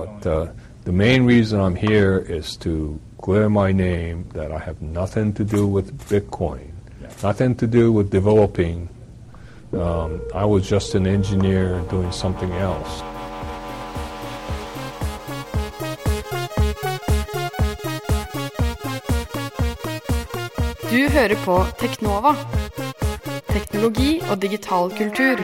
But uh, the main reason I'm here is to clear my name that I have nothing to do with Bitcoin, nothing to do with developing. Um, I was just an engineer doing something else. Du hører på Teknova. Teknologi og digital kultur.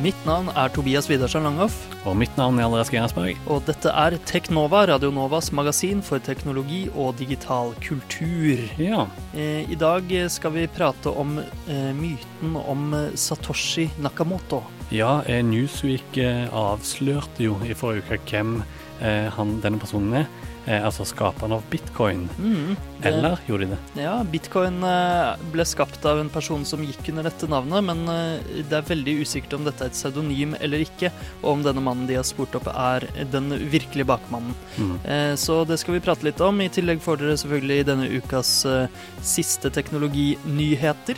Mitt navn er Tobias Widersen Langhoff, Og mitt navn er Andreas Gerhardsberg. og dette er Teknova, Radio Novas magasin for teknologi og digital kultur. Ja. Eh, I dag skal vi prate om eh, myten om Satoshi Nakamoto. ja, eh, Newsweek avslørte jo i forrige uke hvem han, denne personen er. Eh, altså skaperen av bitcoin. Mm, Eller gjorde de det? Ja, bitcoin eh, ble skapt av en person som gikk under dette navnet, men eh, det er veldig usikkert om dette er et pseudonym eller ikke, og om denne mannen de har spurt opp er den virkelige bakmannen. Mm. Eh, Så det skal vi prate litt om. I tillegg får dere selvfølgelig denne ukas siste teknologinyheter.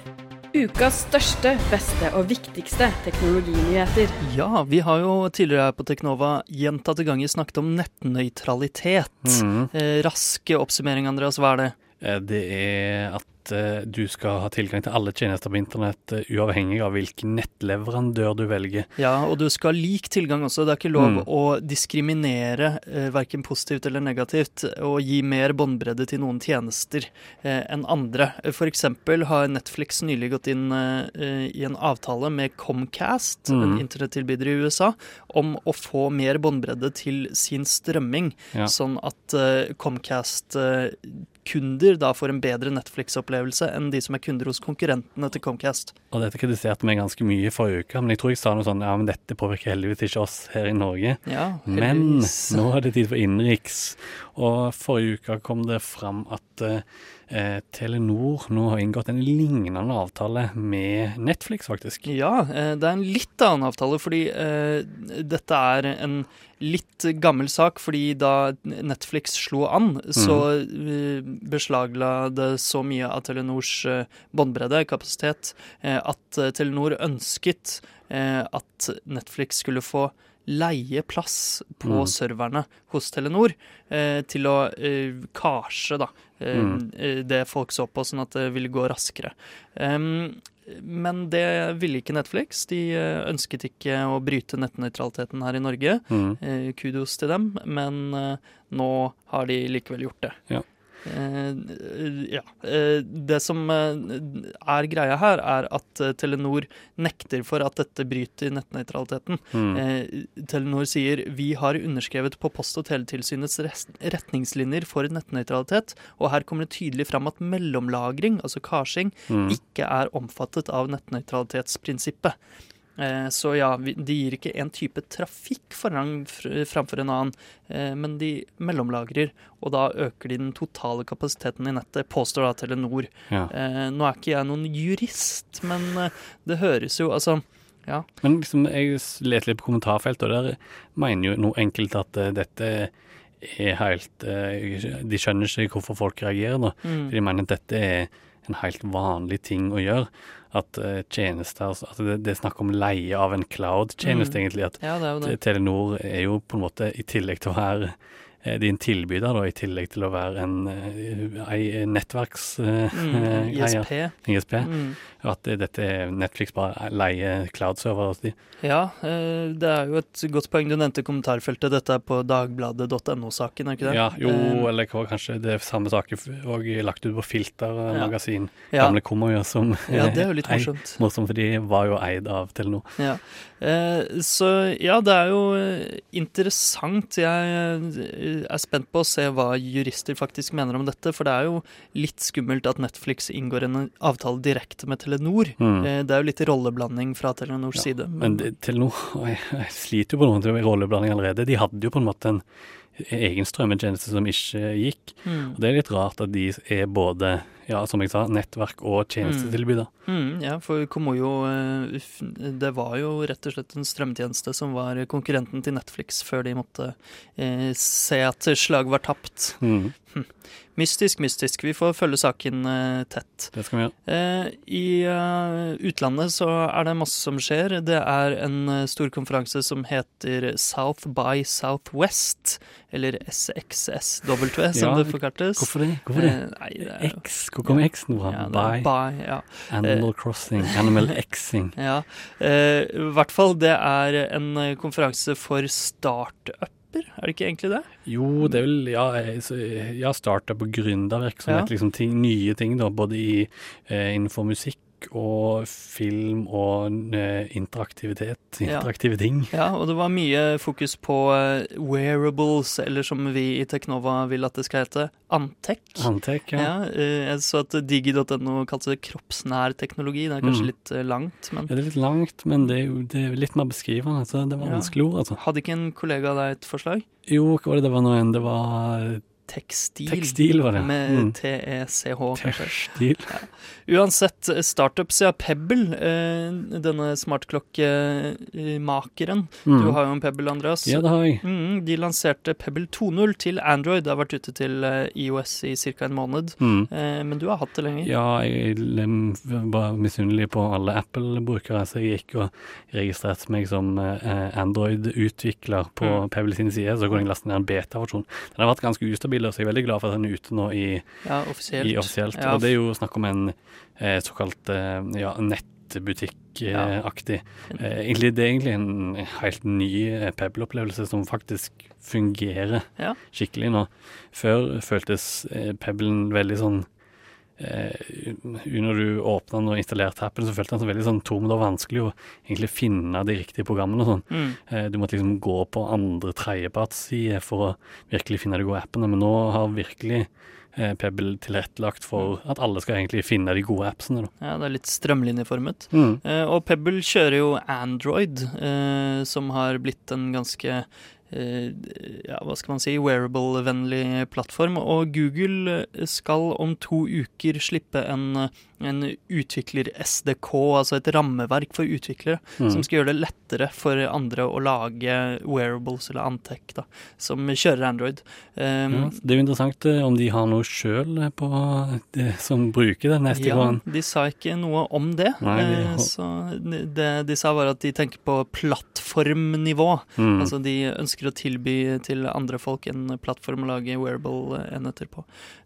Ukas største, beste og viktigste teknologinyheter. Ja, vi har jo tidligere her på Teknova gjentatte ganger snakket om nettnøytralitet. Mm. Eh, Raske oppsummering, Andreas, hva er det? Eh, Det er at eh, du skal ha tilgang til alle tjenester på internett, eh, uavhengig av hvilken nettleverandør du velger. Ja, og du skal ha lik tilgang også. Det er ikke lov Mm. å diskriminere eh, verken positivt eller negativt og gi mer båndbredde til noen tjenester enn andre. Eksempel har Netflix nylig gått inn i en avtale med Comcast, en Mm. internettilbyder i USA, om å få mer båndbredde til sin strømming, Ja. sånn at eh, Comcast-kunder da får en bedre Netflix-opplevelse enn de som er kunder hos konkurrentene til Comcast. Og dette kritiserte vi ganske mye i forrige uke, men jeg tror jeg sa noe sånn ja, men dette påvirker heldigvis ikke oss her i Norge. Ja, Men nå er det tid for innenriks. Og forrige uke kom det fram at eh, Telenor nå har inngått en lignende avtale med Netflix, faktisk. Ja, eh, det er en litt annen avtale, fordi eh, dette er en litt gammel sak. Fordi da Netflix slo an, så eh, beslagla det så mye av Telenors eh, båndbredde, kapasitet, eh, at Telenor ønsket at Netflix skulle få leie plass på Mm. serverne hos Telenor eh, til å eh, karse da, eh, Mm. eh, det folk så på, sånn at det ville gå raskere. Um, men det ville ikke Netflix. De eh, ønsket ikke å bryte nettnøytraliteten her i Norge. Mm. Eh, kudos til dem, men nå har de likevel gjort det. Ja. Eh, ja. Eh, det som eh, er greia her, er at Telenor nekter for at dette bryter nettnøytraliteten. Mm. Eh, Telenor sier vi har underskrevet på Post- og teletilsynets retningslinjer for nettnøytralitet, og her kommer det tydelig fram at mellomlagring, altså kasjing, Mm. ikke er omfattet av nettnøytralitetsprinsippet. Eh, Så ja, de gir ikke en type trafikk forrang framfor en annen, eh, men de mellomlagrer, og da øker de den totale kapasiteten i nettet, påstår da Telenor. Ja. Eh, Nå er ikke jeg noen jurist, men det høres jo altså ja. Men liksom, jeg leter litt på kommentarfeltet, og der mener jo noe enkelt at dette er helt De skjønner ikke hvorfor folk reagerer, da. Mm. For de mener at dette er en helt vanlig ting å gjøre. At uh, tjenester altså at det, det er snakk om leie av en cloud-tjeneste, Mm. egentlig. At ja, er det. Telenor er jo på en måte, i tillegg til å være din tilbyder, da, i tillegg til å være en, en nettverkseier. nettverks... eh, Mm, ISP. ISP. Mm. At dette Netflix bare leier cloud-server hos de. Ja, eh, det er jo et godt poeng. Du nevnte kommentarfeltet. Dette er på dagbladet.no-saken, er ikke det? Ja, jo, Eh, eller kanskje det er samme sak òg lagt ut på Filter eh, Ja. magasin. ja. Gamle Komoya som ja, det er jo litt morsomt. Morsomt, for de var jo eid av Telenor. Ja. Eh, så ja, det er jo eh, interessant. Jeg eh, er spent på å se hva jurister faktisk mener om dette, for det er jo litt skummelt at Netflix inngår en avtale direkte med Telenor. Mm. Eh, det er jo litt rolleblanding fra Telenors Ja, side. Men det, Telenor jeg, jeg sliter jo på noe med rolleblanding allerede. De hadde jo på en måte en egen strømmetjeneste som ikke gikk. mm, Og det er litt rart at de er både, ja, som jeg sa, nettverk og tjenestetilbyder. mm, ja, for Komoyo eh, Det var jo rett og slett en strømtjeneste som var konkurrenten til Netflix før de måtte eh, se at slaget var tapt. Mm. Mystisk, mystisk. Vi får følge saken uh, tett. Det skal vi gjøre. Uh, I uh, utlandet så er det masse som skjer. Det er en stor konferanse som heter South by Southwest, eller SXSW, som Ja, det forkartes. Hvorfor det? Hvorfor det? Nei, det er, X, hvor kommer X-en fra? ja, By by, ja. Animal Crossing, Animal Xing. Ja, i hvert fall det er en konferanse for startuper, er det ikke egentlig det? Jo, det er vel ja, ja startup og gründervirksomhet, Ja. liksom ting, nye ting da, både i, eh, innenfor musikk og film og interaktivitet. interaktivitet, Ja. interaktive ting. Ja, og det var mye fokus på eh, wearables, eller som vi i Teknova vil at det skal hete, Antec. Antek, ja. Ja, eh, jeg så at digi.no kalte det kroppsnær teknologi. Det er kanskje Mm. litt eh, langt, men Ja, det er litt langt, men det er jo det er litt mer beskrivende, så det var Ja. vanskelig ord, altså. hadde ikke en kollega av deg et forslag? Jo, hva var det det var nå igjen? Det var Tekstil. tekstil, var det. Med Mm. TECH, kanskje. Tekstil. Uansett, startup-sida ja. Pebble, eh, denne smartklokkemakeren Mm. Du har jo en Pebble, Andreas. Ja, det har jeg. Mm, de lanserte Pebble 2.0 til Android. Det har vært ute til eh, IOS i ca. en måned. Mm. Eh, men du har hatt det lenger. Ja, jeg var misunnelig på alle Apple-brukere, så jeg gikk og registrerte meg som eh, Android-utvikler på Mm. Pebble sin side. Så kunne jeg laste ned en beta-versjon. Den har vært ganske ustabil, så jeg er veldig glad for at den er ute nå i, Ja, offisielt. i offisielt. Ja, Og det er jo snakk om en eh, såkalt eh, ja, nettbutikk-aktig. Eh, egentlig, det er egentlig en helt ny eh, Pebble-opplevelse som faktisk fungerer skikkelig nå. Før føltes eh, Pebblen veldig sånn Når du åpna den og installerte appen, så følte den seg veldig sånn tom. Det var vanskelig å egentlig finne de riktige programmene og sånn. Mm. Eh, du måtte liksom gå på andre tredjepartssider for å virkelig finne de gode appene. Men nå har virkelig eh, Pebble tilrettelagt for at alle skal egentlig finne de gode appsene. Da. ja, det er litt strømlinjeformet. Mm. Eh, og Pebble kjører jo Android, eh, som har blitt en ganske eh, ja, hva skal man si, wearable-vennlig plattform. Og Google skal om to uker slippe en, en utvikler-SDK, altså et rammeverk for utviklere, Mm. som skal gjøre det lettere for andre å lage wearables eller Antec, da, som kjører Android. Um, Ja, det er jo interessant eh, om de har noe sjøl som bruker den neste Ja, gang. de sa ikke noe om det. Nei, de- eh, så det de sa var at de tenker på plattformnivå. Mm. Altså de ønsker å tilby til andre folk en plattform å lage wearable-enheter på.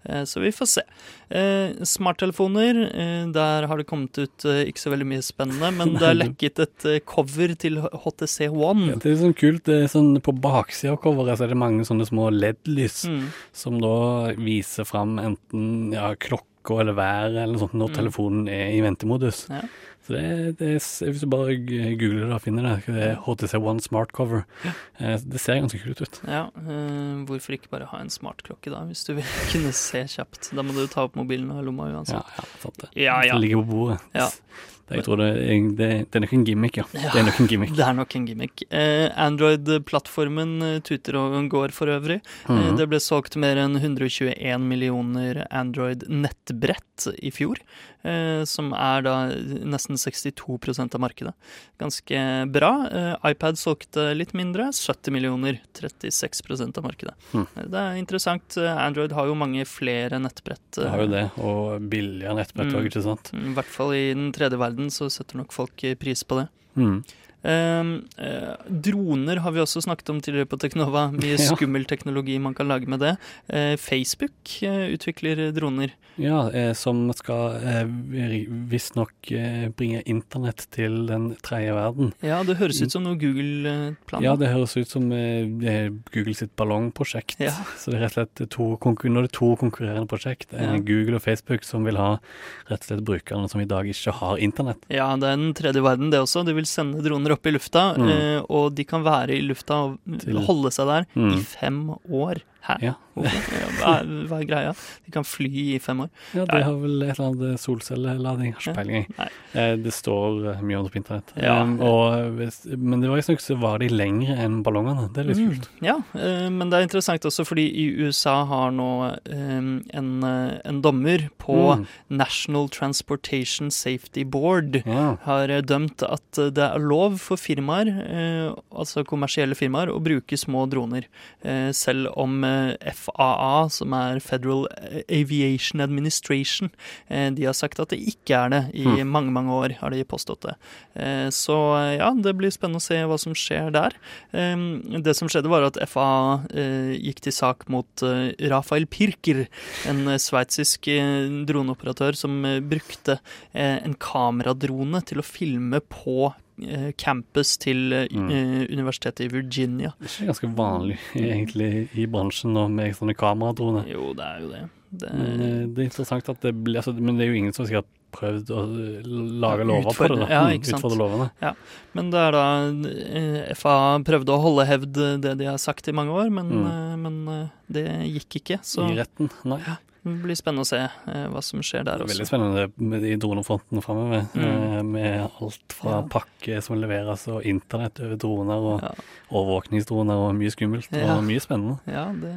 Eh, Så vi får se. Eh, Smarttelefoner, eh, der har det kommet ut eh, ikke så veldig mye spennende, men det er lekket et eh, cover til HTC One. Ja, det er sånn kult. Det er sånn På baksida av coveret så er det mange sånne små LED-lys Mm. som da viser fram enten ja, klokka eller været eller noe sånt når Mm. telefonen er i ventemodus. Ja. Så det, det er, Hvis du bare googler det og finner det, det er HTC One Smart Cover. Eh, Det ser ganske kult ut. Ja, eh, hvorfor ikke bare ha en smartklokke da, hvis du vil kunne se kjapt? Da må du ta opp mobilen og ha lomma uansett. ja, sant det. Ja, ja. Det ligger på bordet. Ja. Det, jeg tror det, det, det er nok en gimmick, ja. Ja. Det er nok en gimmick. Det er nok en gimmick. Eh, Android-plattformen eh, tuter og går for øvrig. Eh, Mhm. det ble solgt mer enn 121 millioner Android-nettbrett i fjor. Eh, som er da nesten 62% av markedet. Ganske bra. Eh, iPad solgte litt mindre, 70 millioner, 36% av markedet. Eh, Det er interessant. Eh, Android har jo mange flere nettbrett. Det har jo det, og billige nettbrett òg, Mm. ikke sant. I hvert fall i den tredje verden så setter nok folk pris på det. Mm. Eh, eh, droner har vi også snakket om tidligere på Teknova. Mye skummel teknologi man kan lage med det. Eh, Facebook eh, utvikler droner. Ja, som skal eh, visstnok bringe internett til den tredje verden. Ja, det høres ut som noe Google-plan. Ja, det høres ut som Google sitt ballongprosjekt. Ja. Så det er rett og slett to, konkur det er to konkurrerende prosjekt. Ja. Google og Facebook som vil ha rett og slett brukerne som i dag ikke har internett. Ja, det er den tredje verden, det også. De vil sende droner opp i lufta, Mm. eh, og de kan være i lufta og holde seg der i Mm. fem år. Hæ? Ja. Hva, hva er greia? De kan fly i fem år. Ja, De det har vel et eller annet solcellelading, har ikke peiling. Eh, Det står eh, mye om det på internett. Ja. Um, og, men det var visstnok så var de lengre enn ballongene. Det er litt kult. Mm, ja, eh, men det er interessant også fordi i USA har nå eh, en, en dommer på Mm. National Transportation Safety Board Ja. har dømt at det er lov for firmaer, altså kommersielle firmaer, å bruke små droner. Selv om FAA, som er Federal Aviation Administration, eh, de har sagt at det ikke er det. I Hmm. mange, mange år har de påstått det. Eh, Så ja, det blir spennende å se hva som skjer der. Eh, Det som skjedde, var at FAA eh, gikk til sak mot eh, Rafael Pirker, en eh, sveitsisk eh, droneoperatør som eh, brukte eh, en kameradrone til å filme på eh, campus til eh, Mm. eh, universitetet i Virginia. Det er ganske vanlig egentlig i bransjen nå med sånne kameradroner. Jo, det er jo det. det Men eh, det er interessant at det blir altså, Men det er jo ingen som sikkert prøvd å eh, lage lover på det. da. ja, Mm, ikke sant. Utfordre lovene. Men det er da FAA FA prøvde å holde hevd det de har sagt i mange år, men, Mm. eh, men eh, det gikk ikke. Så I retten. Nei. Blir spennende å se eh, hva som skjer der Det er veldig spennende med de dronefrontene framover. Mm. eh, Med alt fra Ja. pakke som leveres, og internett over droner, og Ja. overvåkningsdroner, og mye skummelt. Ja. Og mye spennende. Ja, det,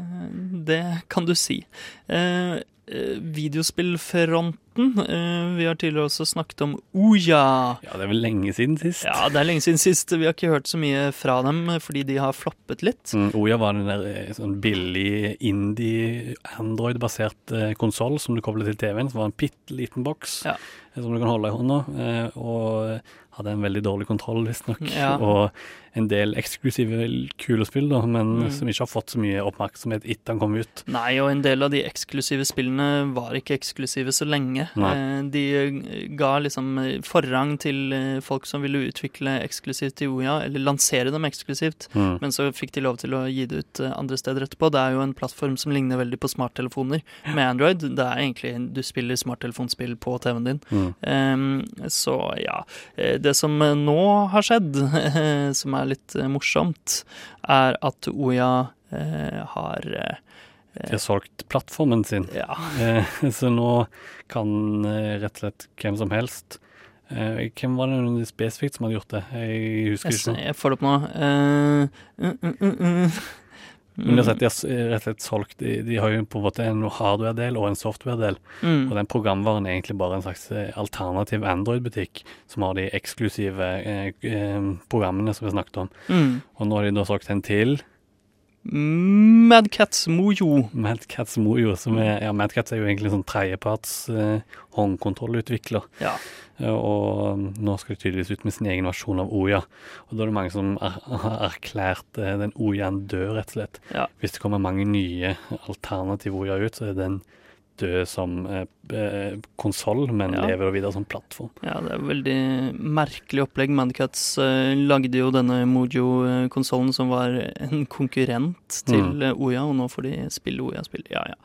det kan du si. Eh, videospillfronten. Eh, vi har tidligere også snakket om Ouya. Ja, det er vel lenge siden sist. Ja, det er lenge siden sist. Vi har ikke hørt så mye fra dem eh, fordi de har floppet litt. Mm, Oya var en der eh, sånn billig indie Android-basert eh, konsoll som du kobler til TV-en, som var en bitte liten boks Ja. eh, som du kan holde i hånda, eh, og hadde en veldig dårlig kontroll, visstnok. Ja. Og en del eksklusive kule spill, da, men Mm. som ikke har fått så mye oppmerksomhet etter han kom ut. Nei, og en del av de eksklusive spillene var ikke eksklusive så lenge. Nei. Eh, De eh, ga liksom eh, forrang til folk som ville utvikle eksklusivt til Oya, eller lansere dem eksklusivt. Mm. Men så fikk de lov til å gi det ut andre steder etterpå. Det er jo en plattform som ligner veldig på smarttelefoner med Android. Det er egentlig du spiller smarttelefonspill på TV-en din. Mm. Um, så ja. Det som nå har skjedd, som er litt eh, morsomt, er at Oya eh, har eh, De har solgt plattformen sin, Ja. så nå kan rett og slett hvem som helst eh, Hvem var det spesifikt som hadde gjort det? Jeg husker ikke. jeg får det opp nå. Eh, mm, mm, mm. De har, rett og slett solgt de, de har jo på en måte en hardware-del og en software-del. Mm. Og den programvaren er egentlig bare en slags eh, alternativ Android-butikk som har de eksklusive eh, eh, programmene som vi snakket om. Mm. Og nå har de da solgt en til, Madcats Mojo. Madcats Mojo, som er Ja, Madcats er jo egentlig sånn tredjeparts eh, håndkontrollutvikler. Ja. Eh, Og nå skal de tydeligvis ut med sin egen versjon av Oya. Og da er det mange som er- har erklært eh, den Oyaen død, rett og slett. Ja. Hvis det kommer mange nye alternative Oya ut, så er den død som eh, eh, konsoll, men Ja. lever videre som plattform. Ja, det er veldig merkelig opplegg. Madcats eh, lagde jo denne Mojo-konsollen som var en konkurrent til Mm. eh, Oya, og nå får de spille Oya-spill. Ja, ja.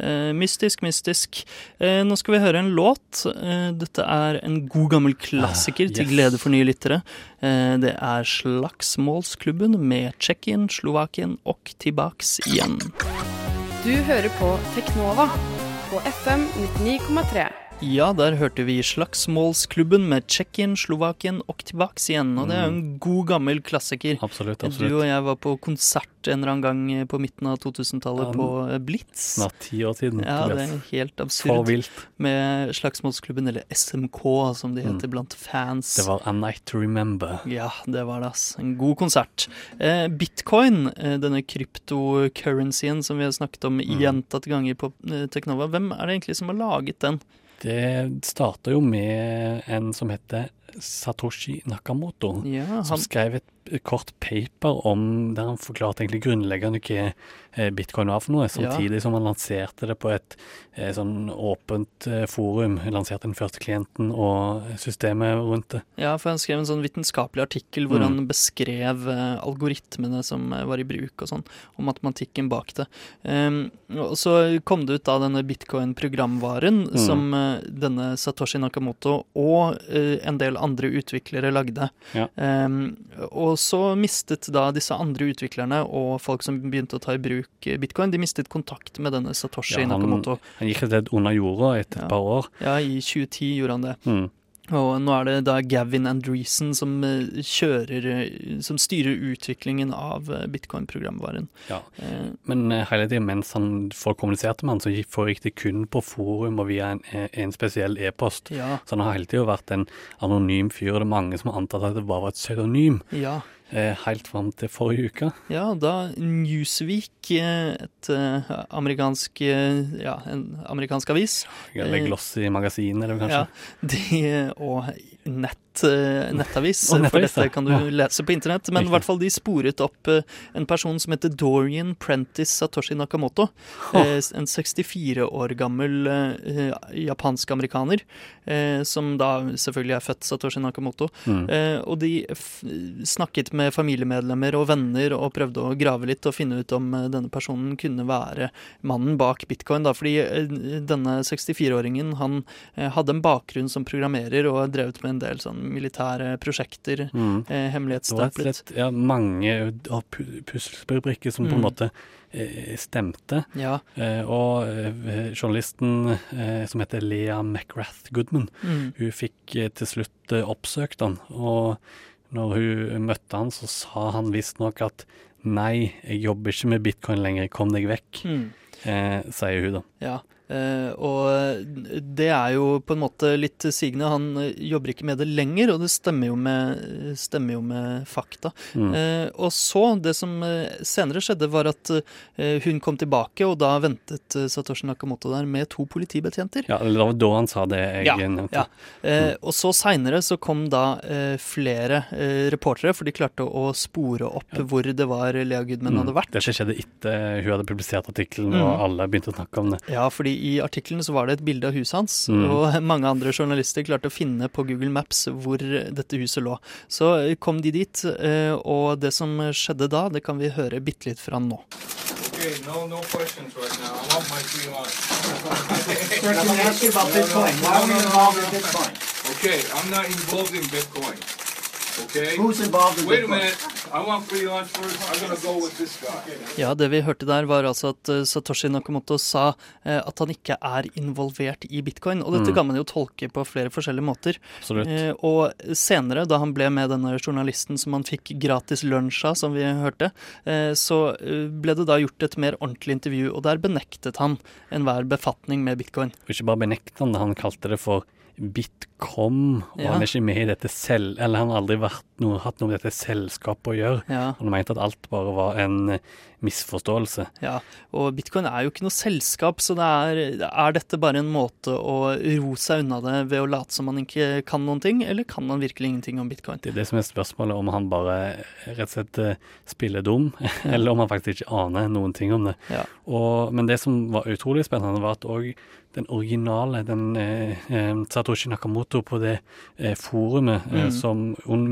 Eh, mystisk, mystisk. Eh, nå skal vi høre en låt. Eh, dette er en god gammel klassiker Ah, til glede for nye lyttere. Eh, det er Slagsmålsklubben med Tsjekkia, Slovakien og tilbaks igjen. Du hører på Teknova på FM 99,3. Ja, der hørte vi Slagsmålsklubben med Tsjekkien, Slovakien og tilbake igjen. Og det er jo en god gammel klassiker. Absolutt. absolutt. Du og jeg var på konsert en eller annen gang på midten av 2000-tallet Ja, på Blitz. Snart ti år siden. Ja, det er helt absurd. Med Slagsmålsklubben, eller SMK som de heter Mm. blant fans. Det var A Night to Remember. Ja, det var det, ass. En god konsert. Eh, Bitcoin, eh, denne kryptocurrencyen som vi har snakket om Mm. gjentatte ganger på eh, Teknova, hvem er det egentlig som har laget den? Det starta jo med en som heter Satoshi Nakamoto. Ja, Som skrev et kort paper om der han forklarte egentlig grunnleggende hva eh, bitcoin var for noe, samtidig som han lanserte det på et eh, sånn åpent eh, forum. Lanserte den første klienten og systemet rundt det. ja, for han skrev en sånn vitenskapelig artikkel hvor Mm. han beskrev algoritmene som var i bruk og sånn, og matematikken bak det. Um, og så kom det ut da denne bitcoin-programvaren Mm. som denne Satoshi Nakamoto og eh, en del andre utviklere lagde. Ja. Um, og så mistet da disse andre utviklerne og folk som begynte å ta i bruk eh, bitcoin, de mistet kontakt med denne Satoshi Ja, han- Nakamoto. Han gikk rett og under jorda etter Ja. et par år. Ja, i 2010 gjorde han det. Mm. Og nå er det da Gavin Andreessen som eh, kjører eh, Som styrer utviklingen av eh, bitcoin-programvaren. Ja. Men hele tiden mens han folk kommuniserte med han, så gikk- foregikk det kun på forum og via en, en spesiell e-post. ja, Så han har hele tiden vært en anonym fyr, og det er mange som har antatt at det bare var et pseudonym. ja. Eh, helt fram til forrige uke. Ja, da Newsweek, eh, et eh, amerikansk ja, en amerikansk avis Eller Glossy magasin, eller kanskje. Ja, de, og nett, eh, nettavis, oh, for dette kan du Ja. lese på internett. Men i hvert fall de sporet opp eh, en person som heter Dorian Prentice Satoshi Nakamoto. Oh. En 64 år gammel japansk-amerikaner, som da selvfølgelig er født Satoshi Nakamoto. Mm. Og de snakket med familiemedlemmer og venner og prøvde å grave litt og finne ut om denne personen kunne være mannen bak bitcoin. Da. Fordi denne 64-åringen han hadde en bakgrunn som programmerer og drevet med en del sånn militære prosjekter. Mm. Eh, Det var hemmelighetsstemplet. ja, mange av pu- puslespillbrikker som på en Mm. måte eh, stemte. Ja. Eh, og eh, journalisten eh, som heter Lea McGrath Goodman, Mm. hun fikk eh, til slutt oppsøkt han. Og når hun møtte han, så sa han visstnok at nei, jeg jobber ikke med bitcoin lenger, kom deg vekk, Mm. eh, sier hun da. Ja, og det er jo på en måte litt sigende. Han eh, jobber ikke med det lenger, og det stemmer jo med, stemmer jo med fakta. Mm. Eh, og så, det som eh, senere skjedde, var at eh, hun kom tilbake, og da ventet eh, Satoshi Nakamoto der med to politibetjenter. Ja, det var da han sa det jeg Ja, nevnte. ja. Mm. og så seinere så kom da eh, flere eh, reportere, for de klarte å spore opp hvor det var Lea Goodman Mm. hadde vært. Dette skjedde etter hun hadde publisert artikkelen, Mm. og alle begynte å snakke om det. Ja, fordi i artikkelen så var det et bilde av huset hans, Mm. og mange andre journalister klarte å finne på Google Maps hvor dette huset lå. Så eh, kom de dit, eh, og det som skjedde da, det kan vi høre bitte litt fra nå. Okay, no, no questions right now. I want my free lunch. I ask you about Bitcoin? Why were you involved in Bitcoin? Okay, I'm not involved in Bitcoin. Ja, det vi hørte der var altså at eh, Satoshi Nakamoto sa eh, at han ikke er involvert i bitcoin, og dette Mm. kan man jo tolke på flere forskjellige måter. Absolutt. Eh, og senere, da han ble med denne journalisten som han fikk gratis lunsj av, som vi hørte, eh, så ble det da gjort et mer ordentlig intervju, og der benektet han enhver befatning med bitcoin. Og ikke bare benektet han det, han kalte det for Bitcom, og Ja. han er ikke med i dette selv, eller han har aldri vært noe, hatt noe med dette selskapet å gjøre. Ja, Han mente at alt bare var en misforståelse. ja. Og bitcoin er jo ikke noe selskap, så det er, er dette bare en måte å ro seg unna det ved å late som man ikke kan noen ting, eller kan man virkelig ingenting om bitcoin? Det er det som er spørsmålet, om han bare rett og slett eh, spiller dum, eller om han faktisk ikke aner noen ting om det. Ja. Og, men det som var utrolig spennende, var at òg den originale, den eh, eh, Satoshi Nakamoto på det eh, forumet eh, Mm. som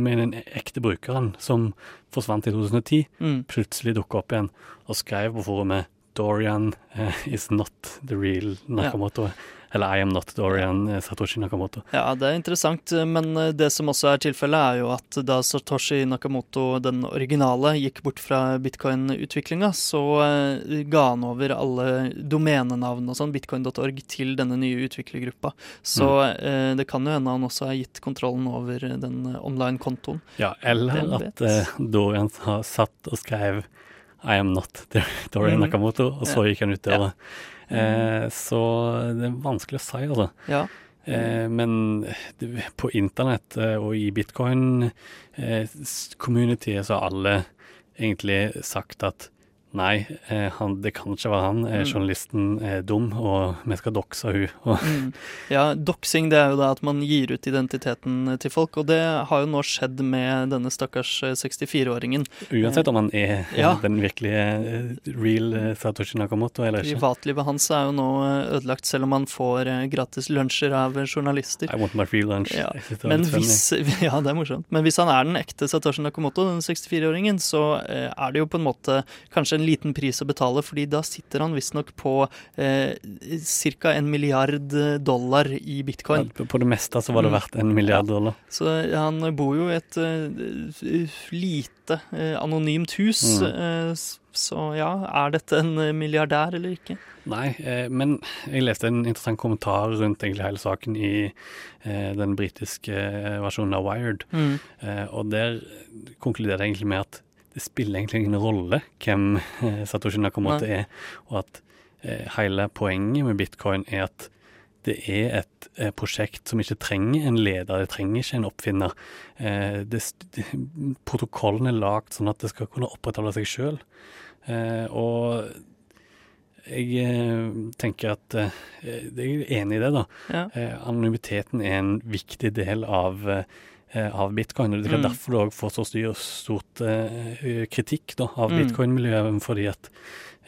med den ekte brukeren som forsvant i 2010, Mm. plutselig dukka opp igjen og skrev på forumet Dorian eh, is not the real Nakamoto. Eller I am not Dorian eh, Satoshi Nakamoto. Ja, det er interessant, men eh, det som også er tilfellet, er jo at da Satoshi Nakamoto, den originale, gikk bort fra bitcoin-utviklinga, så eh, ga han over alle domenenavn og sånn, bitcoin.org, til denne nye utviklergruppa. Så eh, det kan jo hende han også har gitt kontrollen over den eh, online-kontoen. Ja, eller at eh, Dorian har satt og skrev I am not Dorian Mm. Nakamoto, og så gikk han ut døra. Eh, så det er vanskelig å si, altså. Ja. Eh, men på internett eh, og i bitcoin-communityet så har alle egentlig sagt at nei, eh, han, det kan ikke være han. Eh, Mm. journalisten er dum, og vi skal dokse hun. Mm. Ja, doxing det er jo da at man gir ut identiteten til folk, og det har jo nå skjedd med denne stakkars eh, 64-åringen. uansett om han er eh, Ja. den virkelige eh, real eh, Satoshi Nakamoto eller ikke. Privatlivet hans er jo nå eh, ødelagt, selv om han får eh, gratis lunsjer av journalister. I want my free lunch. Ja, Men hvis, ja, det er morsomt. Men hvis han er den ekte Satoshi Nakamoto, den 64-åringen, så eh, er det jo på en måte kanskje en liten pris å betale, fordi da sitter han visstnok på eh, ca. en milliard dollar i bitcoin. Ja, på det meste så var det Mm. verdt en milliard dollar. Så han bor jo i et uh, lite, uh, anonymt hus. Mm. Uh, så ja, er dette en eh, milliardær eller ikke? Nei, eh, men jeg leste en interessant kommentar rundt egentlig hele saken i eh, den britiske eh, versjonen av Wired, Mm. eh, og der konkluderer jeg egentlig med at det spiller egentlig ingen rolle hvem eh, Satoshi Nakamoto er, og at eh, hele poenget med bitcoin er at det er et eh, prosjekt som ikke trenger en leder, det trenger ikke en oppfinner. Det, protokollen er lagd sånn at det skal kunne opprettholde seg sjøl. Og jeg tenker at Jeg er enig i det, da. Ja. Anonymiteten er en viktig del av, av bitcoin. og Det er Mm. derfor det òg får så stort eh, kritikk da, av Mm. bitcoin-miljøet. Fordi at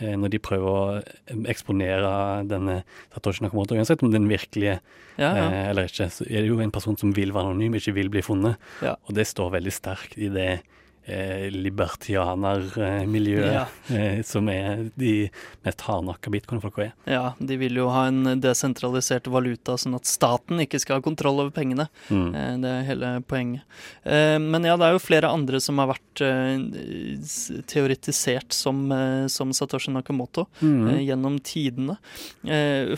eh, når de prøver å eh, eksponere denne Satoshi Nakamoto, uansett om den virkelige Ja, ja. eh, eller ikke, så er det jo en person som vil være anonym, ikke vil bli funnet. Ja. Og det står veldig sterkt i det eh, libertianermiljøet Ja. eh, som er de mest hardnakka bitcoin-folka er. ja, de vil jo ha en desentralisert valuta, sånn at staten ikke skal ha kontroll over pengene. Mm. Eh, Det er hele poenget. Men ja, det er jo flere andre som har vært teoretisert som, som Satoshi Nakamoto Mm. gjennom tidene.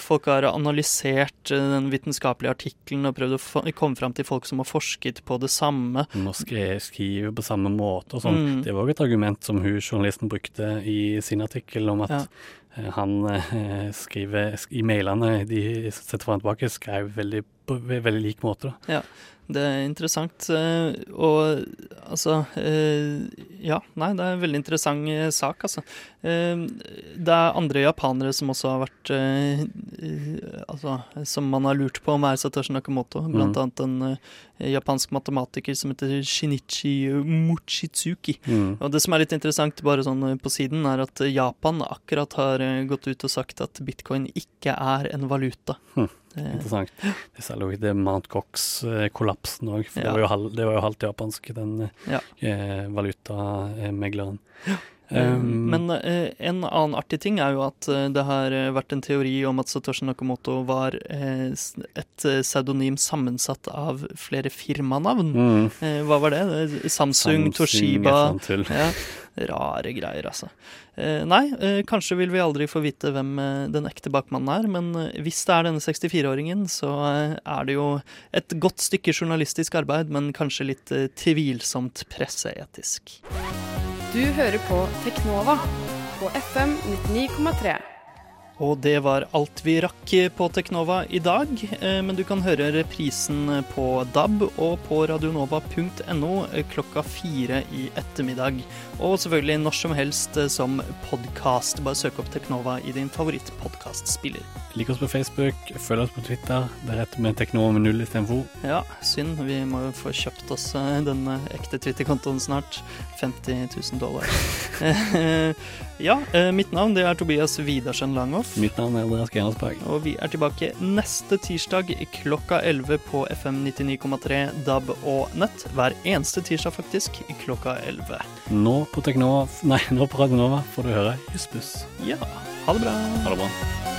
Folk har analysert den vitenskapelige artikkelen og prøvd å komme fram til folk som har forsket på det samme. Skre- skriver på samme måte og sånn. Mm. Det var et argument som hun journalisten brukte i sin artikkel, om at Ja. eh, han eh, skriver i mailene de setter foran tilbake, skrev veldig, på veldig lik måte. da. Det er interessant. eh, Og altså eh, Ja, nei, det er en veldig interessant eh, sak, altså. Det er andre japanere som også har vært Altså, som man har lurt på om er Satoshi Nakamoto. Blant Mm. annet en japansk matematiker som heter Shinichi Mochitsuki. Mm. Og det som er litt interessant bare sånn på siden, er at Japan akkurat har gått ut og sagt at bitcoin ikke er en valuta. Eh, Interessant. Det jo ikke det Mount Cox-kollapsen òg, for Ja. det, var jo halv, det var jo halvt japansk, den Ja. eh, valutamegleren. Eh, Um, Men eh, en annen artig ting er jo at eh, det har eh, vært en teori om at Satoshi Nakamoto var eh, et pseudonym sammensatt av flere firmanavn. mm, Eh, Hva var det? Samsung, Samsung, Toshiba ja, Rare greier, altså. Nei, kanskje vil vi aldri få vite hvem den ekte bakmannen er, men hvis det er denne 64-åringen, så er det jo et godt stykke journalistisk arbeid, men kanskje litt tvilsomt presseetisk. Du hører på Teknova på FM 99,3. Og det var alt vi rakk på Teknova i dag. eh, Men du kan høre reprisen på DAB og på radionova.no klokka fire i ettermiddag. Og selvfølgelig når som helst eh, som podkast. Bare søk opp Teknova i din favorittpodkastspiller. Lik oss på Facebook, følg oss på Twitter. Der heter vi Teknova med null istedenfor. Ja, synd. Vi må jo få kjøpt oss eh, den eh, ekte Twitter-kontoen snart. 50 000 dollar. Ja, eh, mitt navn det er Tobias Widersen Langhoff. Mitt navn er Andreas Gerhardsberg. Og vi er tilbake neste tirsdag klokka 11 på FM 99,3 DAB og nett. Hver eneste tirsdag, faktisk, klokka 11. Nå på Teknova, nei, nå på Radio får du høre Jussbuss. Ja, ha det bra. Ha det bra.